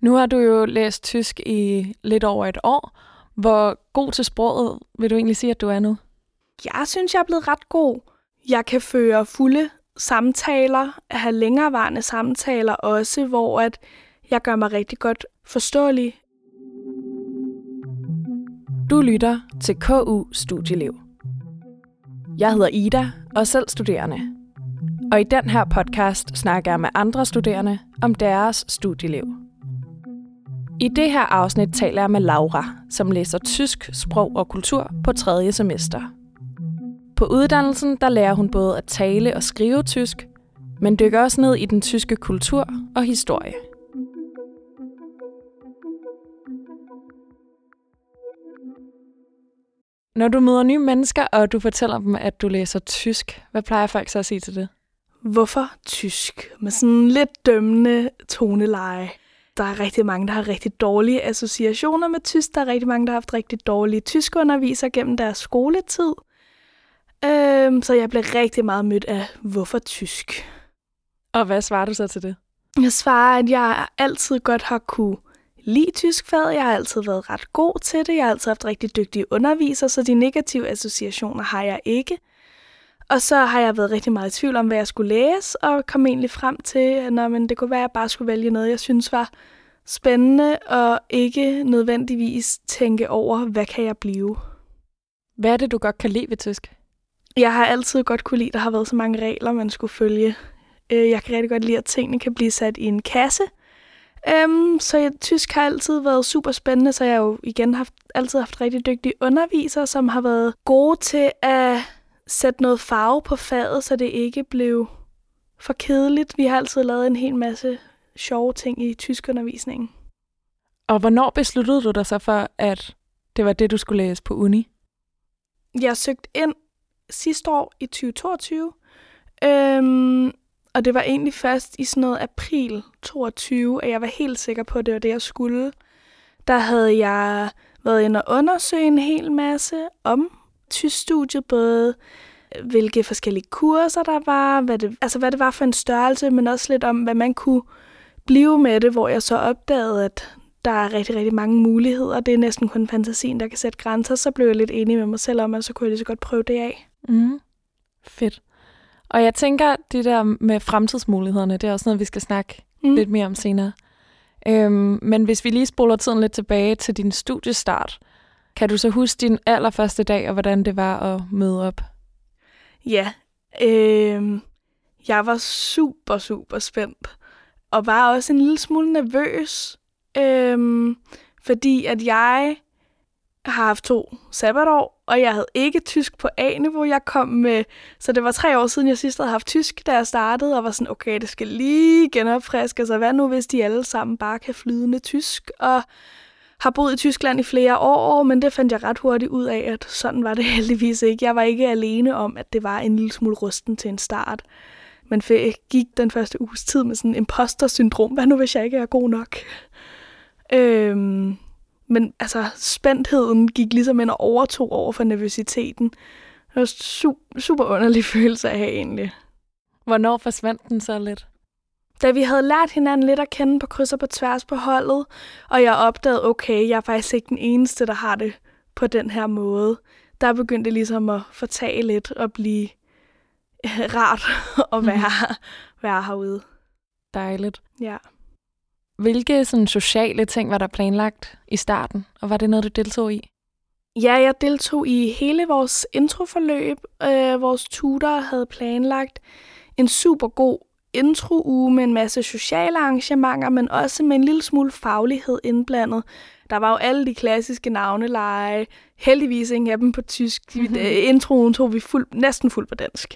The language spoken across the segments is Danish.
Nu har du jo læst tysk i lidt over et år. Hvor god til sproget vil du egentlig sige, at du er nu? Jeg synes, jeg er blevet ret god. Jeg kan føre fulde samtaler, have længerevarende samtaler også, hvor at jeg gør mig rigtig godt forståelig. Du lytter til KU Studieliv. Jeg hedder Ida og selv studerende. Og i den her podcast snakker jeg med andre studerende om deres studieliv. I det her afsnit taler jeg med Laura, som læser tysk, sprog og kultur på tredje semester. På uddannelsen der lærer hun både at tale og skrive tysk, men dykker også ned i den tyske kultur og historie. Når du møder nye mennesker, og du fortæller dem, at du læser tysk, hvad plejer folk så at sige til det? Hvorfor tysk? Med sådan lidt dømmende toneleje. Der er rigtig mange, der har rigtig dårlige associationer med tysk. Der er rigtig mange, der har haft rigtig dårlige tyskundervisere gennem deres skoletid. Øhm, så jeg blev rigtig meget mødt af, hvorfor tysk? Og hvad svarer du så til det? Jeg svarer, at jeg altid godt har kunne lide tysk fag. Jeg har altid været ret god til det. Jeg har altid haft rigtig dygtige undervisere, så de negative associationer har jeg ikke. Og så har jeg været rigtig meget i tvivl om, hvad jeg skulle læse, og kom egentlig frem til, at når, men det kunne være, at jeg bare skulle vælge noget, jeg synes var spændende, og ikke nødvendigvis tænke over, hvad kan jeg blive. Hvad er det, du godt kan lide ved tysk? Jeg har altid godt kunne lide, at der har været så mange regler, man skulle følge. Øh, jeg kan rigtig godt lide, at tingene kan blive sat i en kasse. Øhm, så jeg, tysk har altid været super spændende, så jeg har jo igen haft, altid haft rigtig dygtige undervisere, som har været gode til at sætte noget farve på faget, så det ikke blev for kedeligt. Vi har altid lavet en hel masse sjove ting i tyskundervisningen. Og hvornår besluttede du dig så for, at det var det, du skulle læse på uni? Jeg søgte ind sidste år i 2022, øhm, og det var egentlig først i sådan noget april 22, at jeg var helt sikker på, at det var det, jeg skulle. Der havde jeg været inde og undersøge en hel masse om tysk studie, både hvilke forskellige kurser der var, hvad det, altså hvad det var for en størrelse, men også lidt om, hvad man kunne blive med det, hvor jeg så opdagede, at der er rigtig, rigtig mange muligheder. Det er næsten kun fantasien, der kan sætte grænser. Så blev jeg lidt enig med mig selv om, at så kunne jeg lige så godt prøve det af. Mm. Fedt. Og jeg tænker, det der med fremtidsmulighederne, det er også noget, vi skal snakke mm. lidt mere om senere. Øhm, men hvis vi lige spoler tiden lidt tilbage til din studiestart, kan du så huske din allerførste dag, og hvordan det var at møde op? Ja, øh, jeg var super, super spændt. Og var også en lille smule nervøs, øh, fordi at jeg har haft to sabbatår, og jeg havde ikke tysk på A-niveau. Jeg kom med, så det var tre år siden, jeg sidst havde haft tysk, da jeg startede, og var sådan, okay, det skal lige genopfriske sig. Hvad nu, hvis de alle sammen bare kan flydende tysk? Og har boet i Tyskland i flere år, men det fandt jeg ret hurtigt ud af, at sådan var det heldigvis ikke. Jeg var ikke alene om, at det var en lille smule rusten til en start. Men jeg gik den første uges tid med sådan en imposter-syndrom. Hvad nu, hvis jeg ikke er god nok? Øhm, men altså, spændtheden gik ligesom ind og overtog over for nervøsiteten. Det var super, super underlig følelse at have egentlig. Hvornår forsvandt den så lidt? Da vi havde lært hinanden lidt at kende på kryds og på tværs på holdet, og jeg opdagede, okay, jeg er faktisk ikke den eneste, der har det på den her måde, der begyndte det ligesom at fortage lidt og blive rart at være, mm. være herude. Dejligt. Ja. Hvilke sådan, sociale ting var der planlagt i starten, og var det noget, du deltog i? Ja, jeg deltog i hele vores introforløb. Øh, vores tutor havde planlagt en super god intro-uge med en masse sociale arrangementer, men også med en lille smule faglighed indblandet. Der var jo alle de klassiske navneleje. Heldigvis ingen af dem på tysk. Mm-hmm. Introen tog vi fuld, næsten fuld på dansk.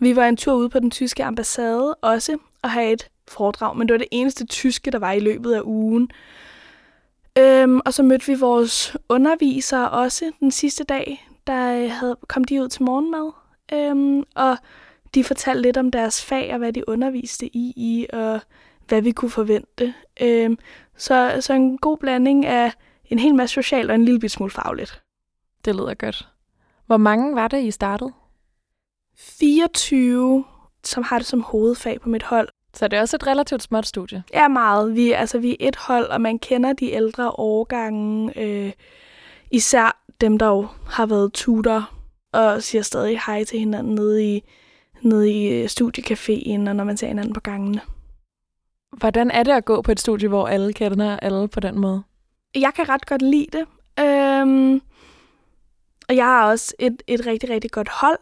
Vi var en tur ude på den tyske ambassade også og have et foredrag, men det var det eneste tyske, der var i løbet af ugen. Øhm, og så mødte vi vores undervisere også den sidste dag. Der havde, kom de ud til morgenmad. Øhm, og de fortalte lidt om deres fag og hvad de underviste i, i og hvad vi kunne forvente. Øhm, så, så en god blanding af en hel masse socialt og en lille smule fagligt. Det lyder godt. Hvor mange var det, I startede? 24, som har det som hovedfag på mit hold. Så det er også et relativt småt studie? Ja, meget. Vi, altså, vi er et hold, og man kender de ældre årgange. Øh, især dem, der jo har været tutor og siger stadig hej til hinanden nede i, nede i øh, studiecaféen, og når man ser hinanden på gangene. Hvordan er det at gå på et studie, hvor alle kender alle på den måde? Jeg kan ret godt lide det. Øhm, og jeg har også et, et rigtig, rigtig godt hold,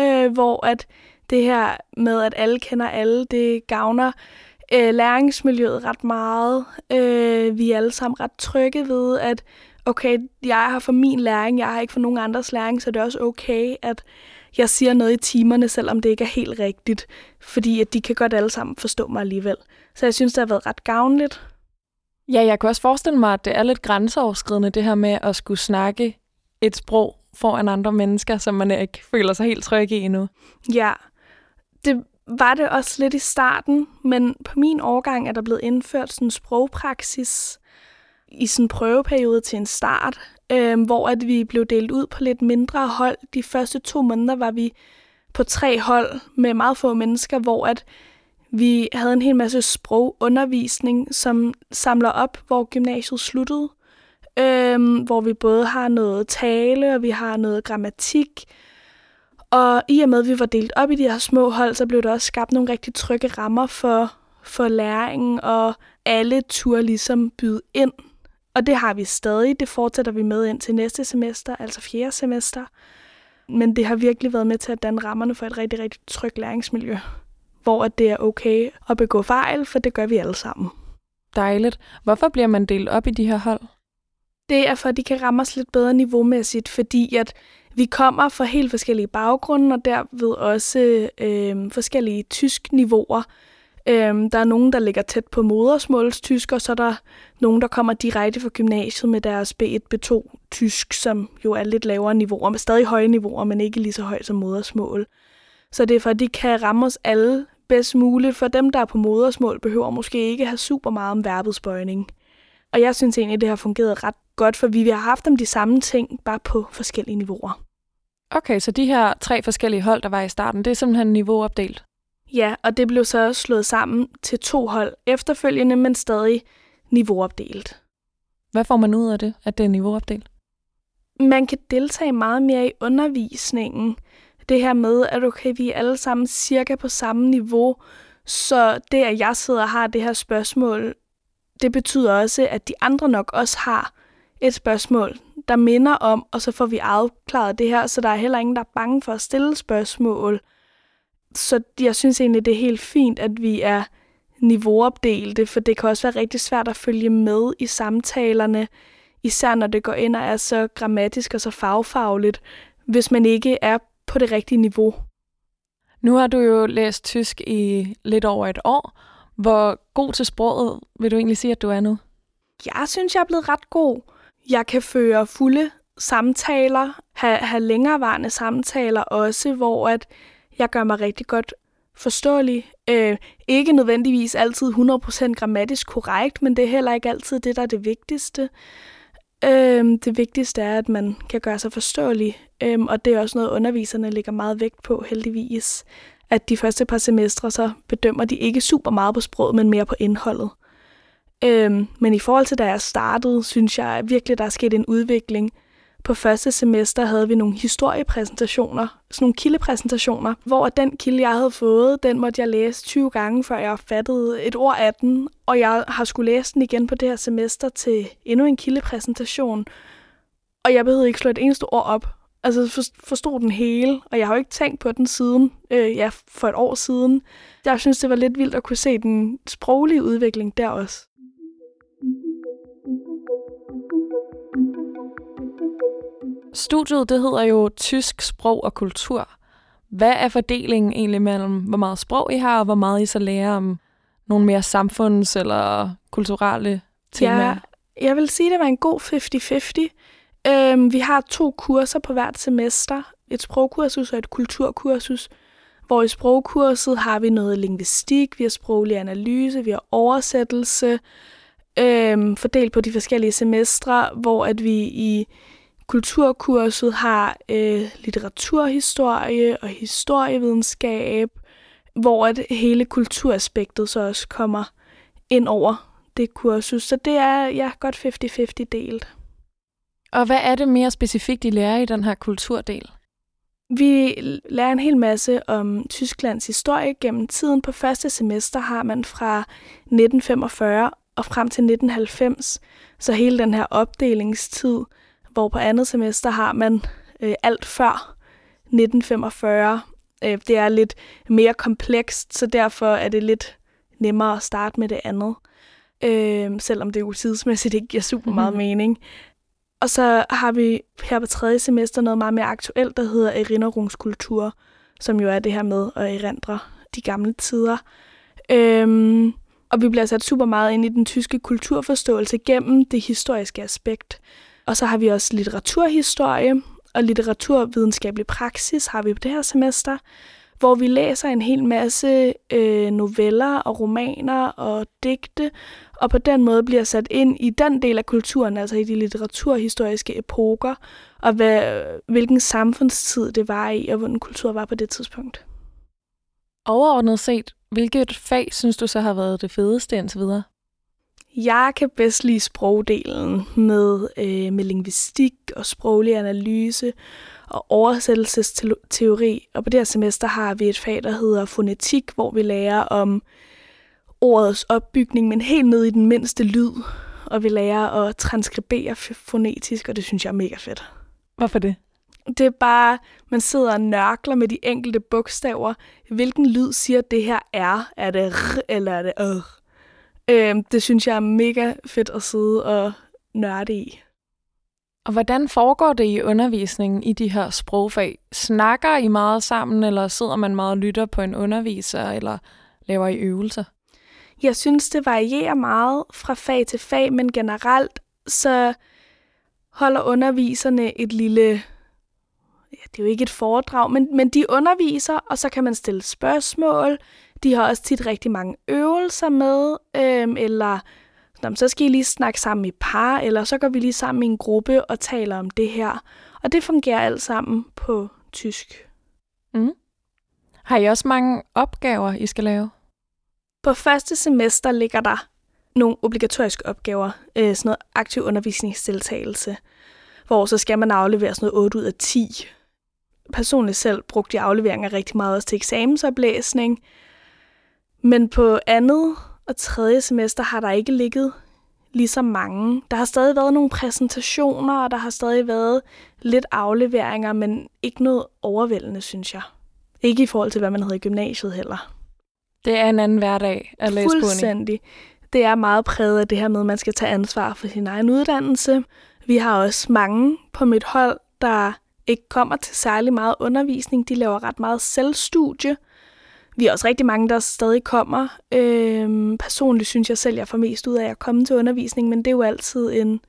øh, hvor at det her med, at alle kender alle, det gavner øh, læringsmiljøet ret meget. Øh, vi er alle sammen ret trygge ved, at okay, jeg har for min læring, jeg har ikke for nogen andres læring, så det er også okay, at jeg siger noget i timerne, selvom det ikke er helt rigtigt, fordi at de kan godt alle sammen forstå mig alligevel. Så jeg synes, det har været ret gavnligt. Ja, jeg kan også forestille mig, at det er lidt grænseoverskridende, det her med at skulle snakke et sprog foran andre mennesker, som man ikke føler sig helt tryg i endnu. Ja, det var det også lidt i starten, men på min årgang er der blevet indført sådan en sprogpraksis i sådan en prøveperiode til en start, øh, hvor at vi blev delt ud på lidt mindre hold. De første to måneder var vi på tre hold med meget få mennesker, hvor at vi havde en hel masse sprogundervisning, som samler op, hvor gymnasiet sluttede. Øhm, hvor vi både har noget tale, og vi har noget grammatik. Og i og med, at vi var delt op i de her små hold, så blev der også skabt nogle rigtig trygge rammer for, for læringen, og alle turde ligesom byde ind og det har vi stadig. Det fortsætter vi med ind til næste semester, altså fjerde semester. Men det har virkelig været med til at danne rammerne for et rigtig, rigtig trygt læringsmiljø, hvor det er okay at begå fejl, for det gør vi alle sammen. Dejligt. Hvorfor bliver man delt op i de her hold? Det er for, at de kan ramme os lidt bedre niveaumæssigt, fordi at vi kommer fra helt forskellige baggrunde, og derved også øh, forskellige tysk niveauer. Øhm, der er nogen, der ligger tæt på modersmålstysk, og så er der nogen, der kommer direkte fra gymnasiet med deres B1, B2 tysk, som jo er lidt lavere niveauer, men stadig høje niveauer, men ikke lige så højt som modersmål. Så det er for, at de kan ramme os alle bedst muligt. For dem, der er på modersmål, behøver måske ikke have super meget om verbets bøjning. Og jeg synes egentlig, det har fungeret ret godt, for vi har haft dem de samme ting, bare på forskellige niveauer. Okay, så de her tre forskellige hold, der var i starten, det er simpelthen niveauopdelt? Ja, og det blev så slået sammen til to hold efterfølgende, men stadig niveauopdelt. Hvad får man ud af det, at det er niveauopdelt? Man kan deltage meget mere i undervisningen. Det her med, at okay, vi er alle sammen cirka på samme niveau, så det, at jeg sidder og har det her spørgsmål, det betyder også, at de andre nok også har et spørgsmål, der minder om, og så får vi afklaret det her, så der er heller ingen, der er bange for at stille spørgsmål så jeg synes egentlig, det er helt fint, at vi er niveauopdelte, for det kan også være rigtig svært at følge med i samtalerne, især når det går ind og er så grammatisk og så fagfagligt, hvis man ikke er på det rigtige niveau. Nu har du jo læst tysk i lidt over et år. Hvor god til sproget vil du egentlig sige, at du er nu? Jeg synes, jeg er blevet ret god. Jeg kan føre fulde samtaler, have, have længerevarende samtaler også, hvor at jeg gør mig rigtig godt forståelig. Øh, ikke nødvendigvis altid 100% grammatisk korrekt, men det er heller ikke altid det, der er det vigtigste. Øh, det vigtigste er, at man kan gøre sig forståelig, øh, og det er også noget, underviserne lægger meget vægt på, heldigvis. At de første par semestre, så bedømmer de ikke super meget på sproget, men mere på indholdet. Øh, men i forhold til da jeg startede, synes jeg virkelig, der er sket en udvikling – på første semester havde vi nogle historiepræsentationer, sådan nogle kildepræsentationer, hvor den kilde, jeg havde fået, den måtte jeg læse 20 gange, før jeg fattede et ord af den, og jeg har skulle læse den igen på det her semester til endnu en kildepræsentation, og jeg behøvede ikke slå et eneste ord op. Altså forstod den hele, og jeg har jo ikke tænkt på den siden, øh, ja, for et år siden. Jeg synes, det var lidt vildt at kunne se den sproglige udvikling der også. Studiet det hedder jo Tysk Sprog og Kultur. Hvad er fordelingen egentlig mellem, hvor meget sprog I har, og hvor meget I så lærer om nogle mere samfunds- eller kulturelle temaer? Ja, jeg vil sige, at det var en god 50-50. Øhm, vi har to kurser på hvert semester. Et sprogkursus og et kulturkursus. Hvor i sprogkurset har vi noget lingvistik, vi har sproglig analyse, vi har oversættelse, øhm, fordelt på de forskellige semestre, hvor at vi i Kulturkurset har øh, litteraturhistorie og historievidenskab, hvor at hele kulturaspektet så også kommer ind over det kursus. Så det er ja, godt 50-50 delt. Og hvad er det mere specifikt, I lærer i den her kulturdel? Vi lærer en hel masse om Tysklands historie gennem tiden. På første semester har man fra 1945 og frem til 1990, så hele den her opdelingstid, hvor på andet semester har man øh, alt før 1945. Øh, det er lidt mere komplekst, så derfor er det lidt nemmere at starte med det andet. Øh, selvom det jo tidsmæssigt ikke giver super meget mm-hmm. mening. Og så har vi her på tredje semester noget meget mere aktuelt, der hedder erinnerungskultur, som jo er det her med at erindre de gamle tider. Øhm, og vi bliver sat super meget ind i den tyske kulturforståelse gennem det historiske aspekt. Og så har vi også litteraturhistorie og litteraturvidenskabelig praksis har vi på det her semester, hvor vi læser en hel masse øh, noveller og romaner og digte, og på den måde bliver sat ind i den del af kulturen, altså i de litteraturhistoriske epoker, og hvad, hvilken samfundstid det var i, og hvordan kultur var på det tidspunkt. Overordnet set, hvilket fag synes du så har været det fedeste indtil videre? Jeg kan bedst lide sprogdelen med, øh, med linguistik og sproglig analyse og oversættelsesteori. Og på det her semester har vi et fag, der hedder fonetik, hvor vi lærer om ordets opbygning, men helt ned i den mindste lyd. Og vi lærer at transkribere fonetisk, og det synes jeg er mega fedt. Hvorfor det? Det er bare, man sidder og nørkler med de enkelte bogstaver. Hvilken lyd siger det her er? Er det r, eller er det øh? Øh, det synes jeg er mega fedt at sidde og nørde i. Og hvordan foregår det i undervisningen i de her sprogfag? Snakker I meget sammen, eller sidder man meget og lytter på en underviser, eller laver I øvelser? Jeg synes, det varierer meget fra fag til fag, men generelt så holder underviserne et lille, ja, det er jo ikke et foredrag, men, men de underviser, og så kan man stille spørgsmål. De har også tit rigtig mange øvelser med, øhm, eller så skal I lige snakke sammen i par, eller så går vi lige sammen i en gruppe og taler om det her. Og det fungerer alt sammen på tysk. Mm. Har I også mange opgaver, I skal lave? På første semester ligger der nogle obligatoriske opgaver, øh, sådan noget aktiv undervisningsdeltagelse, hvor så skal man aflevere sådan noget 8 ud af 10. Personligt selv brugte jeg afleveringer rigtig meget også til eksamensoplæsning, men på andet og tredje semester har der ikke ligget lige så mange. Der har stadig været nogle præsentationer, og der har stadig været lidt afleveringer, men ikke noget overvældende, synes jeg. Ikke i forhold til, hvad man havde i gymnasiet heller. Det er en anden hverdag at læse Fuldstændig. Det er meget præget af det her med, at man skal tage ansvar for sin egen uddannelse. Vi har også mange på mit hold, der ikke kommer til særlig meget undervisning. De laver ret meget selvstudie. Vi er også rigtig mange, der stadig kommer. Øhm, personligt synes jeg selv, jeg får mest ud af at komme til undervisning, men det er jo altid en,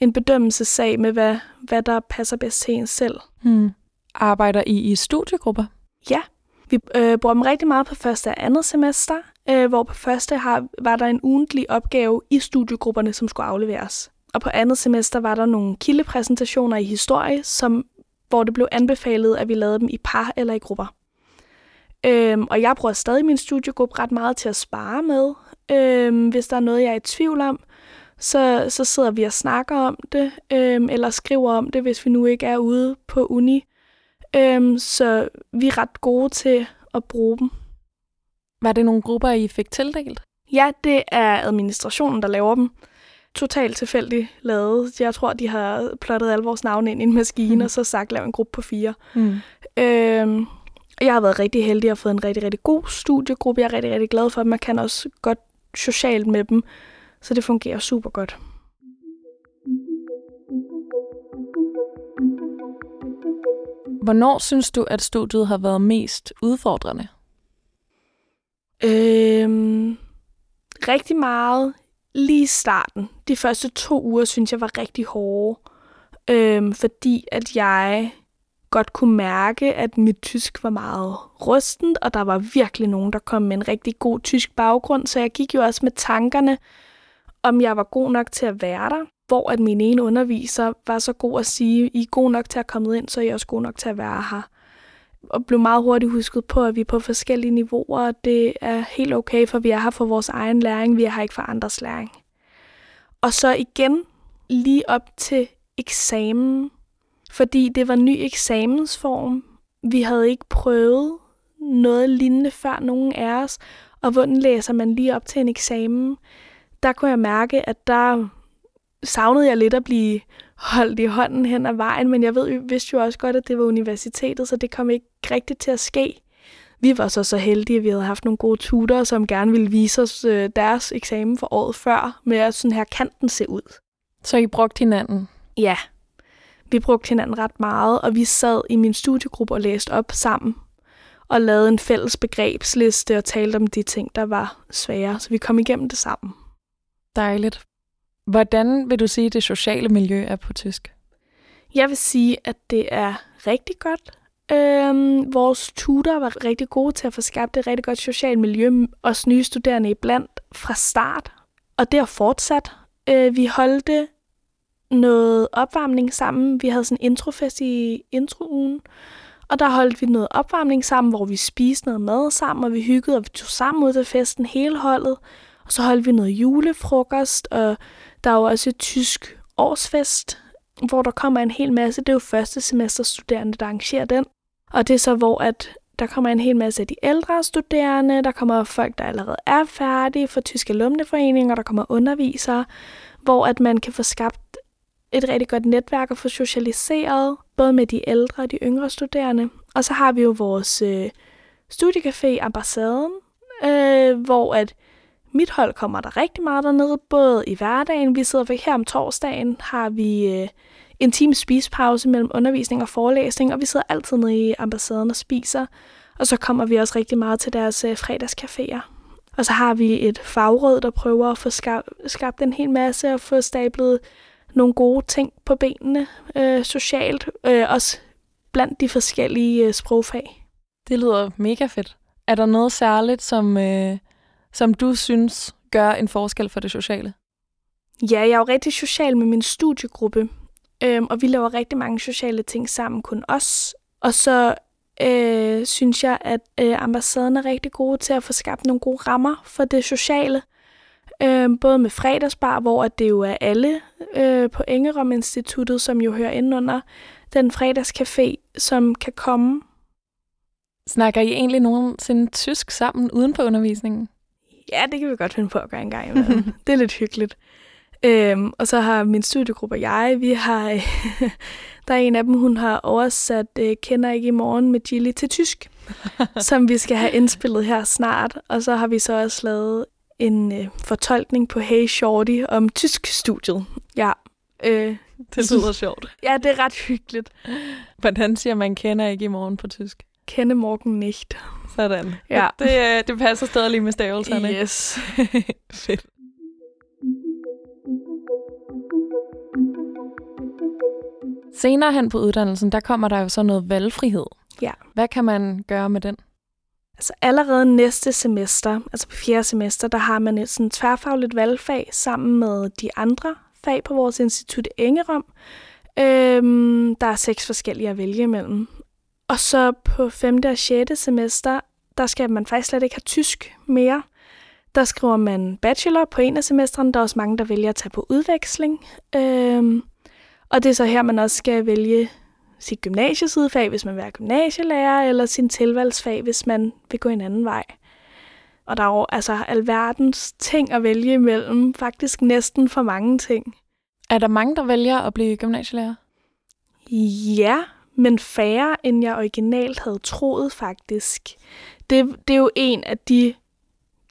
en bedømmelsessag med, hvad, hvad der passer bedst til en selv. Hmm. Arbejder I i studiegrupper? Ja, vi øh, bruger dem rigtig meget på første og andet semester, øh, hvor på første har, var der en ugentlig opgave i studiegrupperne, som skulle afleveres. Og på andet semester var der nogle kildepræsentationer i historie, som, hvor det blev anbefalet, at vi lavede dem i par eller i grupper. Øhm, og jeg bruger stadig min studiegruppe ret meget til at spare med. Øhm, hvis der er noget, jeg er i tvivl om, så, så sidder vi og snakker om det, øhm, eller skriver om det, hvis vi nu ikke er ude på uni. Øhm, så vi er ret gode til at bruge dem. Var det nogle grupper, I fik tildelt? Ja, det er administrationen, der laver dem. Totalt tilfældigt lavet. Jeg tror, de har plottet alle vores navne ind i en maskine, mm. og så sagt, lav en gruppe på fire. Mm. Øhm, jeg har været rigtig heldig og fået en rigtig, rigtig god studiegruppe. Jeg er rigtig, rigtig glad for, at man kan også godt socialt med dem. Så det fungerer super godt. Hvornår synes du, at studiet har været mest udfordrende? Øhm, rigtig meget lige i starten. De første to uger synes jeg var rigtig hårde, øhm, fordi at jeg godt kunne mærke, at mit tysk var meget rustent, og der var virkelig nogen, der kom med en rigtig god tysk baggrund, så jeg gik jo også med tankerne, om jeg var god nok til at være der, hvor at min ene underviser var så god at sige, I er god nok til at komme ind, så er I også god nok til at være her. og blev meget hurtigt husket på, at vi er på forskellige niveauer, og det er helt okay, for vi er her for vores egen læring, vi er her ikke for andres læring. Og så igen lige op til eksamen, fordi det var ny eksamensform. Vi havde ikke prøvet noget lignende før nogen af os, og hvordan læser man lige op til en eksamen? Der kunne jeg mærke, at der savnede jeg lidt at blive holdt i hånden hen ad vejen, men jeg ved, vidste jo også godt, at det var universitetet, så det kom ikke rigtigt til at ske. Vi var så så heldige, at vi havde haft nogle gode tutorer, som gerne ville vise os øh, deres eksamen for året før, med at sådan her kan den se ud. Så I brugte hinanden? Ja, vi brugte hinanden ret meget, og vi sad i min studiegruppe og læste op sammen, og lavede en fælles begrebsliste og talte om de ting, der var svære, så vi kom igennem det sammen. Dejligt. Hvordan vil du sige, at det sociale miljø er på tysk? Jeg vil sige, at det er rigtig godt. Øhm, vores tutor var rigtig gode til at få skabt et rigtig godt socialt miljø, os nye studerende iblandt fra start. Og det har fortsat. Øh, vi holdte noget opvarmning sammen. Vi havde sådan en introfest i introugen, og der holdt vi noget opvarmning sammen, hvor vi spiste noget mad sammen, og vi hyggede, og vi tog sammen ud til festen hele holdet. Og så holdt vi noget julefrokost, og der var også et tysk årsfest, hvor der kommer en hel masse. Det er jo første semester studerende, der arrangerer den. Og det er så, hvor at der kommer en hel masse af de ældre studerende, der kommer folk, der allerede er færdige for Tyske Alumneforeninger, der kommer undervisere, hvor at man kan få skabt et rigtig godt netværk og få socialiseret, både med de ældre og de yngre studerende. Og så har vi jo vores øh, studiecafé Ambassaden, øh, hvor at mit hold kommer der rigtig meget dernede, både i hverdagen. Vi sidder for her om torsdagen, har vi øh, en times spisepause mellem undervisning og forelæsning, og vi sidder altid nede i ambassaden og spiser. Og så kommer vi også rigtig meget til deres øh, fredagscaféer. Og så har vi et fagråd, der prøver at få skabt, skabt en hel masse og få stablet nogle gode ting på benene øh, socialt, øh, også blandt de forskellige øh, sprogfag. Det lyder mega fedt. Er der noget særligt, som, øh, som du synes gør en forskel for det sociale? Ja, jeg er jo rigtig social med min studiegruppe, øh, og vi laver rigtig mange sociale ting sammen, kun os. Og så øh, synes jeg, at øh, ambassaden er rigtig gode til at få skabt nogle gode rammer for det sociale. Øh, både med fredagsbar, hvor det jo er alle øh, på Engerom Instituttet, som jo hører ind under den fredagscafé, som kan komme. Snakker I egentlig nogensinde tysk sammen uden på undervisningen? Ja, det kan vi godt finde på at gøre en gang imellem. det er lidt hyggeligt. Øhm, og så har min studiegruppe og jeg, vi har, der er en af dem, hun har oversat øh, Kender ikke i morgen med Gilly til tysk, som vi skal have indspillet her snart. Og så har vi så også lavet en øh, fortolkning på Hey Shorty om tysk-studiet. Ja. Øh, det lyder sjovt. Ja, det er ret hyggeligt. Hvordan siger man kender ikke i morgen på tysk? Kende morgen nicht. Sådan. Ja. Det, øh, det passer stadig lige med stavelserne. Yes. Fedt. Senere hen på uddannelsen, der kommer der jo så noget valgfrihed. Ja. Hvad kan man gøre med den? Altså allerede næste semester, altså på fjerde semester, der har man et sådan tværfagligt valgfag sammen med de andre fag på vores institut Engerom. Øhm, der er seks forskellige at vælge imellem. Og så på femte og sjette semester, der skal man faktisk slet ikke have tysk mere. Der skriver man bachelor på en af semestrene. Der er også mange, der vælger at tage på udveksling. Øhm, og det er så her, man også skal vælge sit gymnasiesidefag, hvis man vil være gymnasielærer, eller sin tilvalgsfag, hvis man vil gå en anden vej. Og der er jo altså alverdens ting at vælge imellem, faktisk næsten for mange ting. Er der mange, der vælger at blive gymnasielærer? Ja, men færre, end jeg originalt havde troet faktisk. Det, det er jo en af de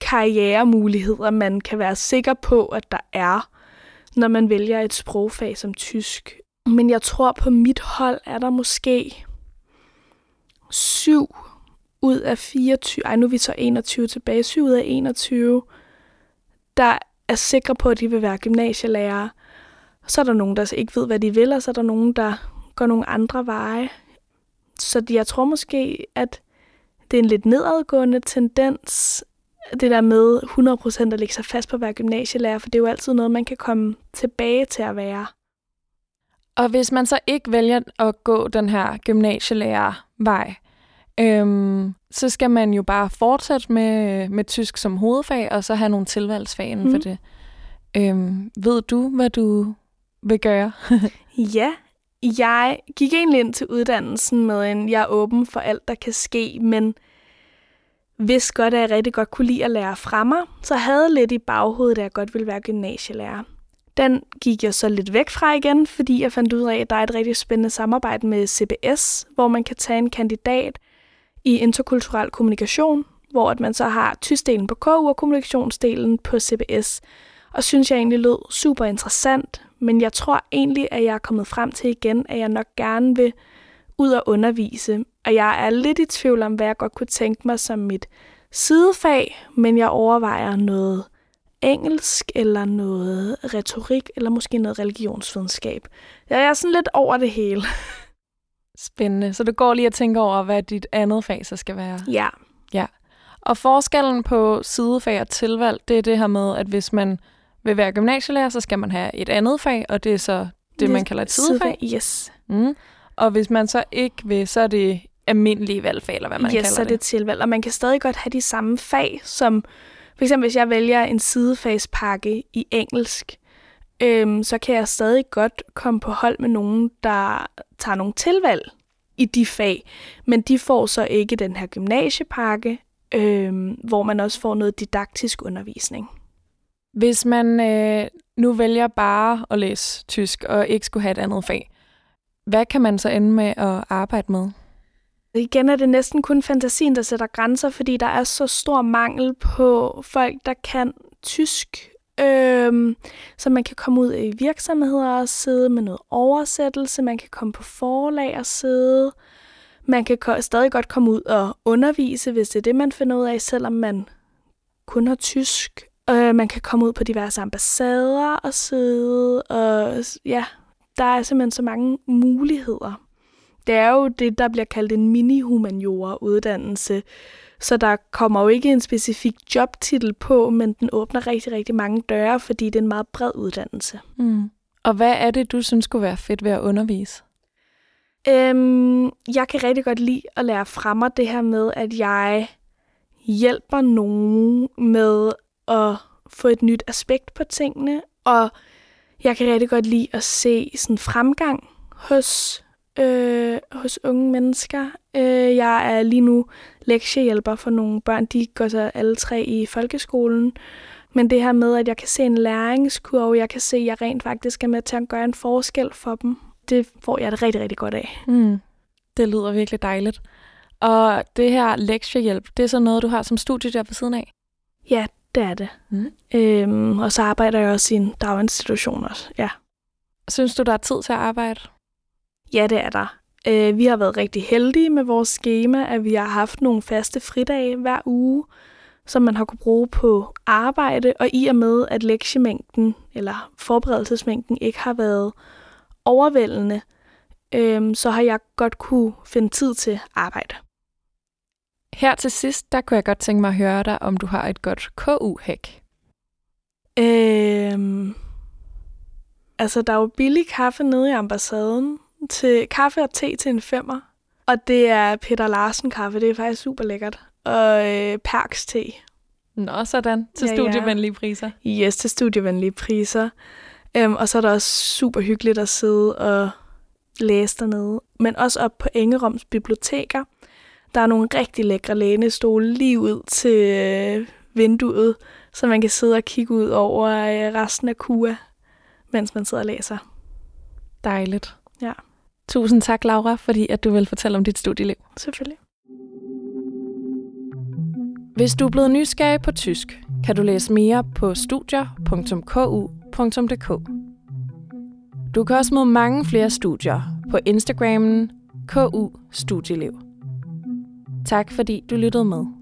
karrieremuligheder, man kan være sikker på, at der er, når man vælger et sprogfag som tysk. Men jeg tror, på mit hold er der måske 7 ud af 24, ej nu er vi så 21 tilbage, 7 ud af 21, der er sikre på, at de vil være gymnasielærer. Så er der nogen, der ikke ved, hvad de vil, og så er der nogen, der går nogle andre veje. Så jeg tror måske, at det er en lidt nedadgående tendens, det der med 100% at lægge sig fast på at være gymnasielærer, for det er jo altid noget, man kan komme tilbage til at være. Og hvis man så ikke vælger at gå den her gymnasielærervej, øhm, så skal man jo bare fortsætte med, med tysk som hovedfag, og så have nogle tilvalgsfag inden mm. for det. Øhm, ved du, hvad du vil gøre? ja, jeg gik egentlig ind til uddannelsen med en, jeg er åben for alt, der kan ske, men hvis godt, at jeg rigtig godt kunne lide at lære fra mig, så havde lidt i baghovedet, at jeg godt ville være gymnasielærer. Den gik jeg så lidt væk fra igen, fordi jeg fandt ud af, at der er et rigtig spændende samarbejde med CBS, hvor man kan tage en kandidat i interkulturel kommunikation, hvor at man så har tyskdelen på KU og kommunikationsdelen på CBS. Og synes jeg egentlig lød super interessant, men jeg tror egentlig, at jeg er kommet frem til igen, at jeg nok gerne vil ud og undervise. Og jeg er lidt i tvivl om, hvad jeg godt kunne tænke mig som mit sidefag, men jeg overvejer noget engelsk, eller noget retorik, eller måske noget religionsvidenskab. Jeg er sådan lidt over det hele. Spændende. Så du går lige og tænker over, hvad dit andet fag så skal være? Ja. Ja. Og forskellen på sidefag og tilvalg, det er det her med, at hvis man vil være gymnasielærer, så skal man have et andet fag, og det er så det, man kalder et sidefag. Yes. Mm. Og hvis man så ikke vil, så er det almindelige valgfag, eller hvad man yes, kalder det. så er det tilvalg. Og man kan stadig godt have de samme fag, som for eksempel hvis jeg vælger en sidefagspakke i engelsk, øhm, så kan jeg stadig godt komme på hold med nogen, der tager nogle tilvalg i de fag, men de får så ikke den her gymnasiepakke, øhm, hvor man også får noget didaktisk undervisning. Hvis man øh, nu vælger bare at læse tysk og ikke skulle have et andet fag, hvad kan man så ende med at arbejde med? Igen er det næsten kun fantasien, der sætter grænser, fordi der er så stor mangel på folk, der kan tysk. Øhm, så man kan komme ud i virksomheder og sidde med noget oversættelse, man kan komme på forlag og sidde. Man kan stadig godt komme ud og undervise, hvis det er det, man finder ud af, selvom man kun har tysk. Øh, man kan komme ud på diverse ambassader og sidde, og ja, der er simpelthen så mange muligheder. Det er jo det, der bliver kaldt en mini-humaniora-uddannelse, så der kommer jo ikke en specifik jobtitel på, men den åbner rigtig, rigtig mange døre, fordi det er en meget bred uddannelse. Mm. Og hvad er det, du synes kunne være fedt ved at undervise? Øhm, jeg kan rigtig godt lide at lære fra mig det her med, at jeg hjælper nogen med at få et nyt aspekt på tingene, og jeg kan rigtig godt lide at se sådan fremgang hos, øh, hos unge mennesker. Øh, jeg er lige nu lektiehjælper for nogle børn. De går så alle tre i folkeskolen. Men det her med, at jeg kan se en læringskurve, jeg kan se, at jeg rent faktisk er med til at gøre en forskel for dem, det får jeg det rigtig, rigtig godt af. Mm. Det lyder virkelig dejligt. Og det her lektiehjælp, det er så noget, du har som studiejob ved siden af? Ja, det er det. Mm. Øhm, og så arbejder jeg også i en daginstitution også, ja. Synes du, der er tid til at arbejde? Ja, det er der. Øh, vi har været rigtig heldige med vores schema, at vi har haft nogle faste fridage hver uge, som man har kunne bruge på arbejde, og i og med, at lektiemængden eller forberedelsesmængden ikke har været overvældende, øh, så har jeg godt kunne finde tid til arbejde. Her til sidst, der kunne jeg godt tænke mig at høre dig, om du har et godt KU-hæk. Øhm, altså, der er jo billig kaffe nede i ambassaden. Til kaffe og te til en femmer. Og det er Peter Larsen kaffe. Det er faktisk super lækkert. Og øh, Perks te. Nå, sådan. Til ja, studievenlige priser. Yes, til studievenlige priser. Øhm, og så er der også super hyggeligt at sidde og læse dernede. Men også op på Engeroms biblioteker. Der er nogle rigtig lækre lænestole lige ud til øh, vinduet, så man kan sidde og kigge ud over øh, resten af KUA, mens man sidder og læser. Dejligt. Ja. Tusind tak, Laura, fordi at du vil fortælle om dit studieliv. Selvfølgelig. Hvis du er blevet nysgerrig på tysk, kan du læse mere på studier.ku.dk. Du kan også møde mange flere studier på Instagrammen KU Studieliv. Tak fordi du lyttede med.